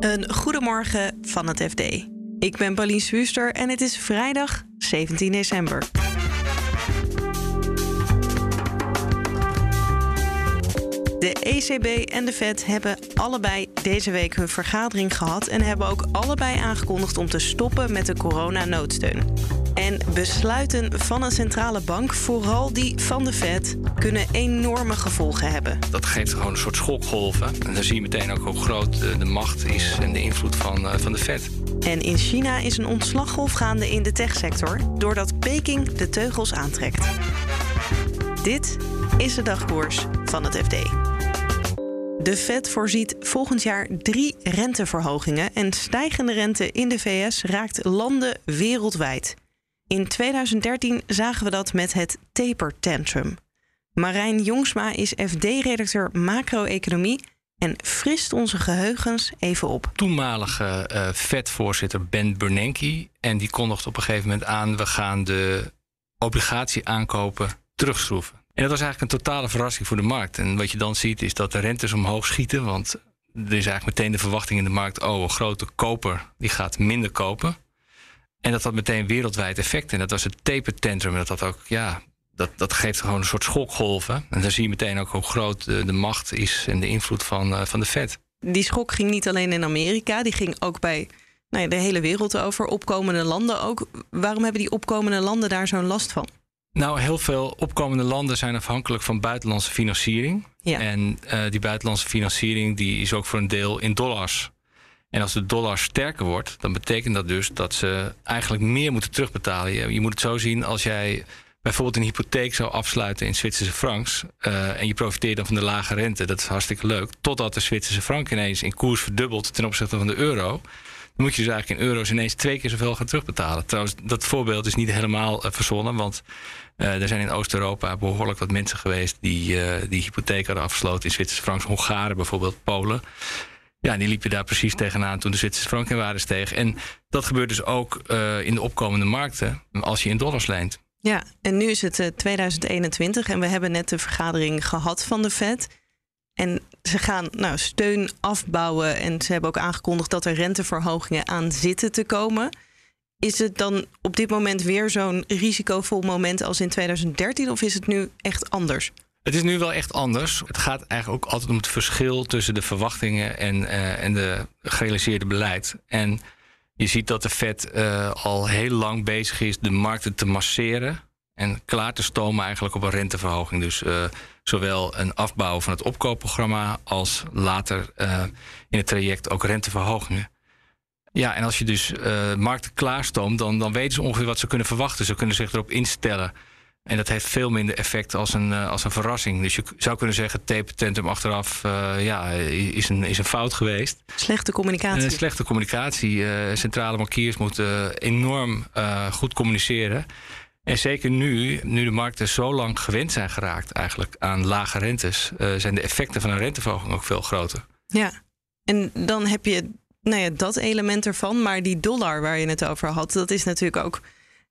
Een goedemorgen van het FD. Ik ben Pauline Swuster en het is vrijdag 17 december. De ECB en de Fed hebben allebei deze week hun vergadering gehad en hebben ook allebei aangekondigd om te stoppen met de coronanoodsteun. En besluiten van een centrale bank, vooral die van de Fed, kunnen enorme gevolgen hebben. Dat geeft gewoon een soort schokgolven. En dan zie je meteen ook hoe groot de macht is en de invloed van, eh, van de Fed. En in China is een ontslaggolf gaande in de techsector, doordat Peking de teugels aantrekt. Dit is de dagkoers van het FD. De Fed voorziet volgend jaar drie renteverhogingen en stijgende rente in de VS raakt landen wereldwijd. In 2013 zagen we dat met het taper tantrum. Marijn Jongsma is FD-redacteur macro-economie en frist onze geheugens even op. Toenmalige uh, Fed-voorzitter Ben Bernanke en die kondigt op een gegeven moment aan: we gaan de obligatie aankopen terugschroeven. En dat was eigenlijk een totale verrassing voor de markt. En wat je dan ziet is dat de rentes omhoog schieten. Want er is eigenlijk meteen de verwachting in de markt: oh, een grote koper die gaat minder kopen. En dat had meteen wereldwijd effect. En dat was het taper tantrum. En dat had ook, ja, dat, dat geeft gewoon een soort schokgolven. En dan zie je meteen ook hoe groot de, de macht is en de invloed van, uh, van de Fed. Die schok ging niet alleen in Amerika, die ging ook bij nou ja, de hele wereld over. Opkomende landen ook. Waarom hebben die opkomende landen daar zo'n last van? Nou, heel veel opkomende landen zijn afhankelijk van buitenlandse financiering. Ja. En uh, die buitenlandse financiering die is ook voor een deel in dollars. En als de dollar sterker wordt, dan betekent dat dus dat ze eigenlijk meer moeten terugbetalen. Je, moet het zo zien als jij bijvoorbeeld een hypotheek zou afsluiten in Zwitserse francs. Uh, en je profiteert dan van de lage rente. Dat is hartstikke leuk. Totdat de Zwitserse frank ineens in koers verdubbelt ten opzichte van de euro dan moet je dus eigenlijk in euro's ineens twee keer zoveel gaan terugbetalen. Trouwens, dat voorbeeld is niet helemaal uh, verzonnen, want uh, er zijn in Oost-Europa behoorlijk wat mensen geweest die die hypotheek hadden afgesloten in Zwitserse franks, Hongaren bijvoorbeeld, Polen. Ja, die liepen daar precies tegenaan toen de Zwitserse frank in steeg. En dat gebeurt dus ook in de opkomende markten als je in dollars leent. Ja, en nu is het 2021 en we hebben net de vergadering gehad van de Fed. En ze gaan nou, steun afbouwen en ze hebben ook aangekondigd dat er renteverhogingen aan zitten te komen. Is het dan op dit moment weer zo'n risicovol moment als in 2013 of is het nu echt anders? Het is nu wel echt anders. Het gaat eigenlijk ook altijd om het verschil tussen de verwachtingen en, uh, en de gerealiseerde beleid. En je ziet dat de Fed uh, al heel lang bezig is de markten te masseren en klaar te stomen eigenlijk op een renteverhoging. Dus uh, zowel een afbouw van het opkoopprogramma als later in het traject ook renteverhogingen. Ja, en als je dus markten klaarstoomt, dan, dan weten ze ongeveer wat ze kunnen verwachten. Ze kunnen zich erop instellen. En dat heeft veel minder effect als een, uh, als een verrassing. Dus je zou kunnen zeggen, tape tantrum achteraf uh, ja, is, een, is een fout geweest. Slechte communicatie. Uh, slechte communicatie. centrale bankiers moeten enorm goed communiceren. En zeker nu, nu de markten zo lang gewend zijn geraakt eigenlijk aan lage rentes, zijn de effecten van een renteverhoging ook veel groter. Ja, en dan heb je nou ja, dat element ervan, maar die dollar waar je het over had, dat is natuurlijk ook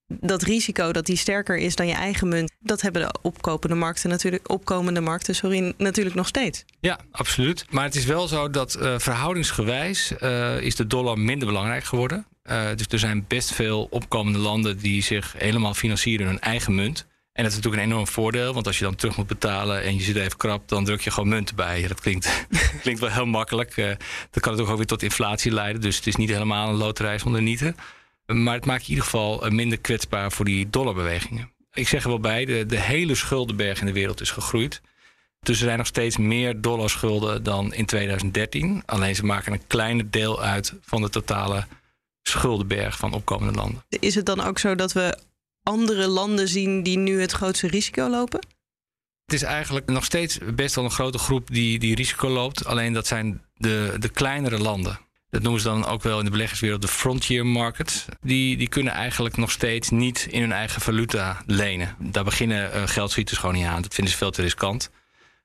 dat risico dat die sterker is dan je eigen munt, dat hebben de opkomende markten natuurlijk, opkomende markten, sorry, natuurlijk nog steeds. Ja, absoluut. Maar het is wel zo dat uh, verhoudingsgewijs uh, is de dollar minder belangrijk geworden. Uh, dus er zijn best veel opkomende landen die zich helemaal financieren in hun eigen munt. En dat is natuurlijk een enorm voordeel, want als je dan terug moet betalen en je zit even krap, dan druk je gewoon munten bij. Dat klinkt, klinkt wel heel makkelijk. Dat kan natuurlijk ook weer tot inflatie leiden, dus het is niet helemaal een loterij zonder nieten. Maar het maakt je in ieder geval minder kwetsbaar voor die dollarbewegingen. Ik zeg er wel bij, de, de hele schuldenberg in de wereld is gegroeid. Dus er zijn nog steeds meer dollarschulden dan in 2013. Alleen ze maken een kleiner deel uit van de totale schuldenberg van opkomende landen. Is het dan ook zo dat we andere landen zien die nu het grootste risico lopen? Het is eigenlijk nog steeds best wel een grote groep die, die risico loopt. Alleen dat zijn de, de kleinere landen. Dat noemen ze dan ook wel in de beleggerswereld de frontier markets. Die, die kunnen eigenlijk nog steeds niet in hun eigen valuta lenen. Daar beginnen uh, geldschieters gewoon niet aan. Dat vinden ze veel te riskant.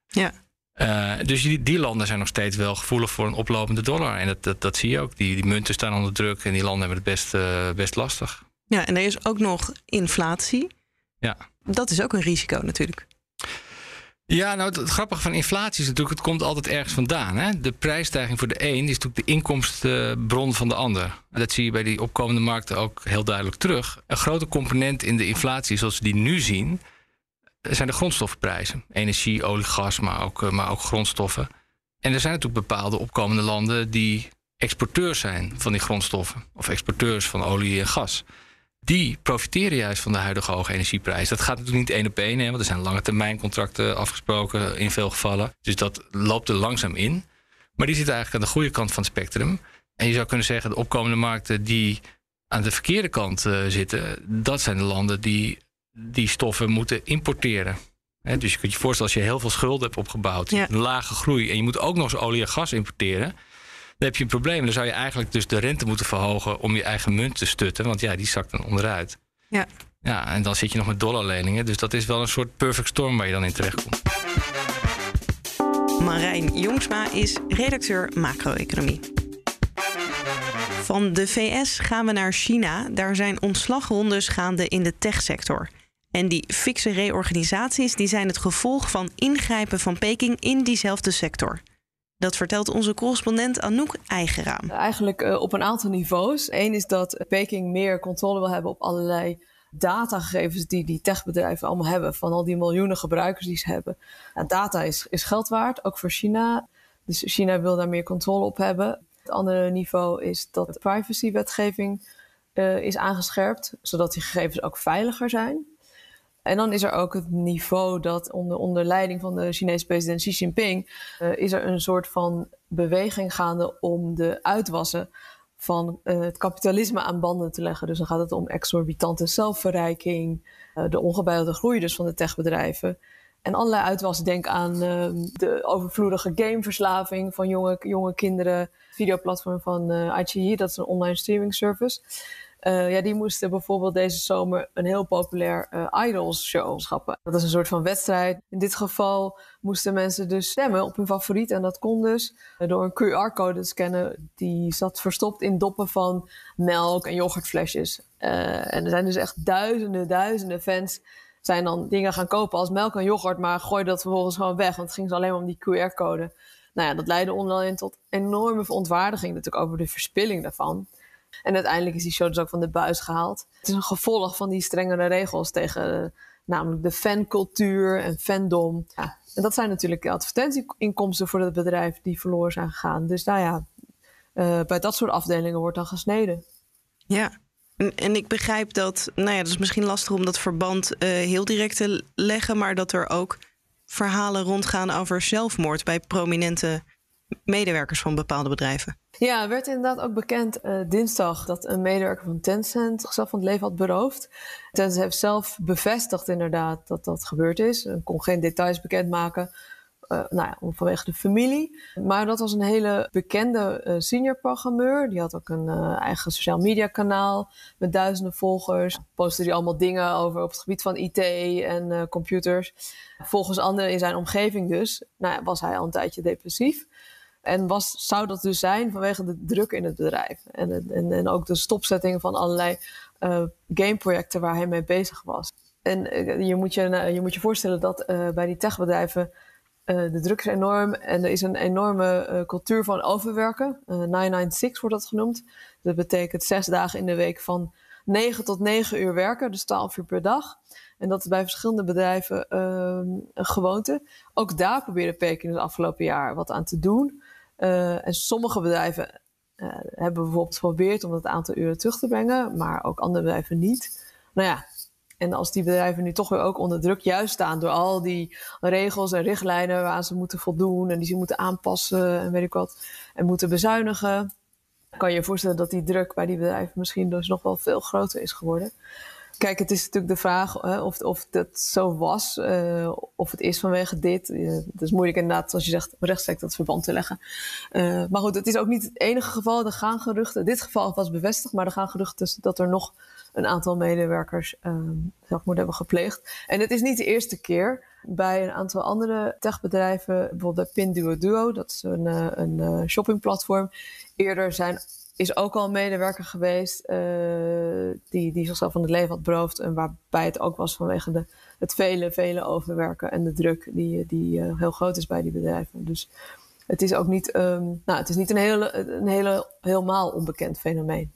Ja. Uh, dus die, die, landen zijn nog steeds wel gevoelig voor een oplopende dollar. En dat, dat, dat zie je ook. Die, die, munten staan onder druk en die landen hebben het best, uh, best lastig. Ja, en er is ook nog inflatie. Ja. Dat is ook een risico natuurlijk. Ja, nou het, grappige van inflatie is natuurlijk, het komt altijd ergens vandaan. Hè? De prijsstijging voor de een is natuurlijk de inkomstenbron van de ander. Dat zie je bij die opkomende markten ook heel duidelijk terug. Een grote component in de inflatie, zoals we die nu zien, zijn de grondstoffenprijzen. Energie, olie, gas, maar ook, eh, maar ook grondstoffen. En er zijn natuurlijk bepaalde opkomende landen die exporteurs zijn van die grondstoffen. Of exporteurs van olie en gas die profiteren juist van de huidige hoge energieprijs. Dat gaat natuurlijk niet één op één, hè, want er zijn lange termijn contracten afgesproken in veel gevallen. Dus dat loopt er langzaam in. Maar die zitten eigenlijk aan de goede kant van het spectrum. En je zou kunnen zeggen, de opkomende markten die aan de verkeerde kant uh, zitten, dat zijn de landen die die stoffen moeten importeren. dus je kunt je voorstellen, als je heel veel schulden hebt opgebouwd, een lage groei, en je moet ook nog eens olie en gas importeren, dan heb je een probleem. Dan zou je eigenlijk dus de rente moeten verhogen om je eigen munt te stutten. Want ja, die zakt dan onderuit. Ja. Ja, en dan zit je nog met dollarleningen. Dus dat is wel een soort perfect storm waar je dan in terechtkomt. Marijn Jongsma is redacteur macro-economie. Van de VS gaan we naar China. Daar zijn ontslagrondes gaande in de techsector. En die fikse reorganisaties die zijn het gevolg van ingrijpen van Peking in diezelfde sector. Dat vertelt onze correspondent Anouk Eigeraam. Eigenlijk uh, op een aantal niveaus. Eén is dat Peking meer controle wil hebben op allerlei datagegevens die die techbedrijven allemaal hebben. Van al die miljoenen gebruikers die ze hebben. Nou, data is, is geld waard, ook voor China. Dus China wil daar meer controle op hebben. Het andere niveau is dat de privacywetgeving uh, is aangescherpt, zodat die gegevens ook veiliger zijn. En dan is er ook het niveau dat onder, onder leiding van de Chinese president Xi Jinping uh, is er een soort van beweging gaande om de uitwassen van uh, het kapitalisme aan banden te leggen. Dus dan gaat het om exorbitante zelfverrijking, uh, de ongebouwde groei dus van de techbedrijven. En allerlei uitwassen. Denk aan ehm, de overvloedige gameverslaving van jonge, jonge kinderen. Videoplatform van uh, dat is een online streaming service. Uh, ja, die moesten bijvoorbeeld deze zomer een heel populair uh, Idols show schappen. Dat is een soort van wedstrijd. In dit geval moesten mensen dus stemmen op hun favoriet. En dat kon dus door een QR-code te scannen. Die zat verstopt in doppen van melk en yoghurtflesjes. En er zijn dus echt duizenden, duizenden fans zijn dan dingen gaan kopen als melk en yoghurt. Maar gooiden dat vervolgens gewoon weg. Want het ging ze alleen maar om die QR-code. Nou ja, dat leidde online tot enorme verontwaardiging natuurlijk over de verspilling daarvan. En uiteindelijk is die show dus ook van de buis gehaald. Het is een gevolg van die strengere regels tegen namelijk de fancultuur en fandom. Ja, en dat zijn natuurlijk advertentieinkomsten voor het bedrijf die verloren zijn gegaan. Dus nou ja, uh, bij dat soort afdelingen wordt dan gesneden. Ja, en, en, ik begrijp dat, nou ja, dat is misschien lastig om dat verband uh, heel direct te leggen, maar dat er ook verhalen rondgaan over zelfmoord bij prominente medewerkers van bepaalde bedrijven. Ja, werd inderdaad ook bekend uh, dinsdag dat een medewerker van Tencent zichzelf van het leven had beroofd. Tencent heeft zelf bevestigd inderdaad dat dat gebeurd is. Ik kon geen details bekendmaken. Uh, nou ja, vanwege de familie. Maar dat was een hele bekende uh, senior programmeur. Die had ook een eigen social media kanaal met duizenden volgers. Postte die allemaal dingen over op het gebied van IT en computers. Volgens anderen in zijn omgeving dus, nou ja, was hij al een tijdje depressief. En was, zou dat dus zijn vanwege de druk in het bedrijf. En, en, en ook de stopzetting van allerlei uh, gameprojecten waar hij mee bezig was. En uh, je, moet je, je moet je voorstellen dat bij die techbedrijven de druk is enorm. En er is een enorme cultuur van overwerken. 996 wordt dat genoemd. Dat betekent zes dagen in de week van 9 tot 9 uur werken, dus 12 uur per dag. En dat is bij verschillende bedrijven ehm, een gewoonte. Ook daar probeerde Peking het afgelopen jaar wat aan te doen. Uh, en sommige bedrijven uh, hebben bijvoorbeeld geprobeerd om dat aantal uren terug te brengen, maar ook andere bedrijven niet. Nou ja, en als die bedrijven nu toch weer ook onder druk juist staan door al die regels en richtlijnen waar ze moeten voldoen en die ze moeten aanpassen en weet ik wat, en moeten bezuinigen, kan je je voorstellen dat die druk bij die bedrijven misschien dus nog wel veel groter is geworden. Kijk, het is natuurlijk de vraag hè, of, of dat zo was, uh, of het is vanwege dit. Uh, het is moeilijk inderdaad, zoals je zegt, rechtstreeks dat verband te leggen. Uh, maar goed, het is ook niet het enige geval. Er gaan geruchten, dit geval was bevestigd, maar er gaan geruchten dat er nog een aantal medewerkers zelfmoord hebben gepleegd. En het is niet de eerste keer. Bij een aantal andere techbedrijven, bijvoorbeeld bij Pinduoduo, dat is een, een shoppingplatform. Eerder zijn is ook al een medewerker geweest uh, die, die zichzelf van het leven had beroofd. En waarbij het ook was vanwege de, het vele, vele overwerken en de druk die, die uh, heel groot is bij die bedrijven. Dus het is ook niet, um, nou, het is niet een, hele, een hele, helemaal onbekend fenomeen.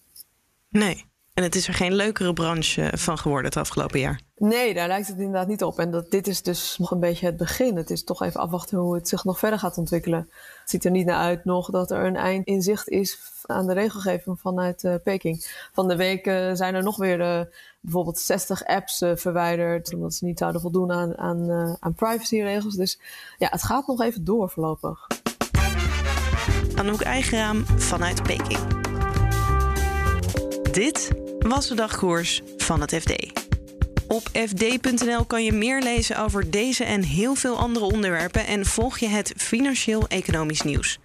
Nee. En het is er geen leukere branche van geworden het afgelopen jaar. Nee, daar lijkt het inderdaad niet op. En dat, dit is dus nog een beetje het begin. Het is toch even afwachten hoe het zich nog verder gaat ontwikkelen. Het ziet er niet naar uit nog dat er een eind in zicht is aan de regelgeving vanuit uh, Peking. Van de week uh, zijn er nog weer uh, bijvoorbeeld 60 apps verwijderd. Omdat ze niet zouden voldoen aan, aan, aan privacyregels. Dus ja, het gaat nog even door voorlopig. Anouk Eigeraam vanuit Peking. Dit was de dagkoers van het FD. Op fd.nl kan je meer lezen over deze en heel veel andere onderwerpen en volg je het financieel-economisch nieuws.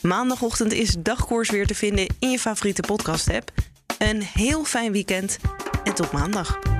Maandagochtend is dagkoers weer te vinden in je favoriete podcast-app. Een heel fijn weekend en tot maandag.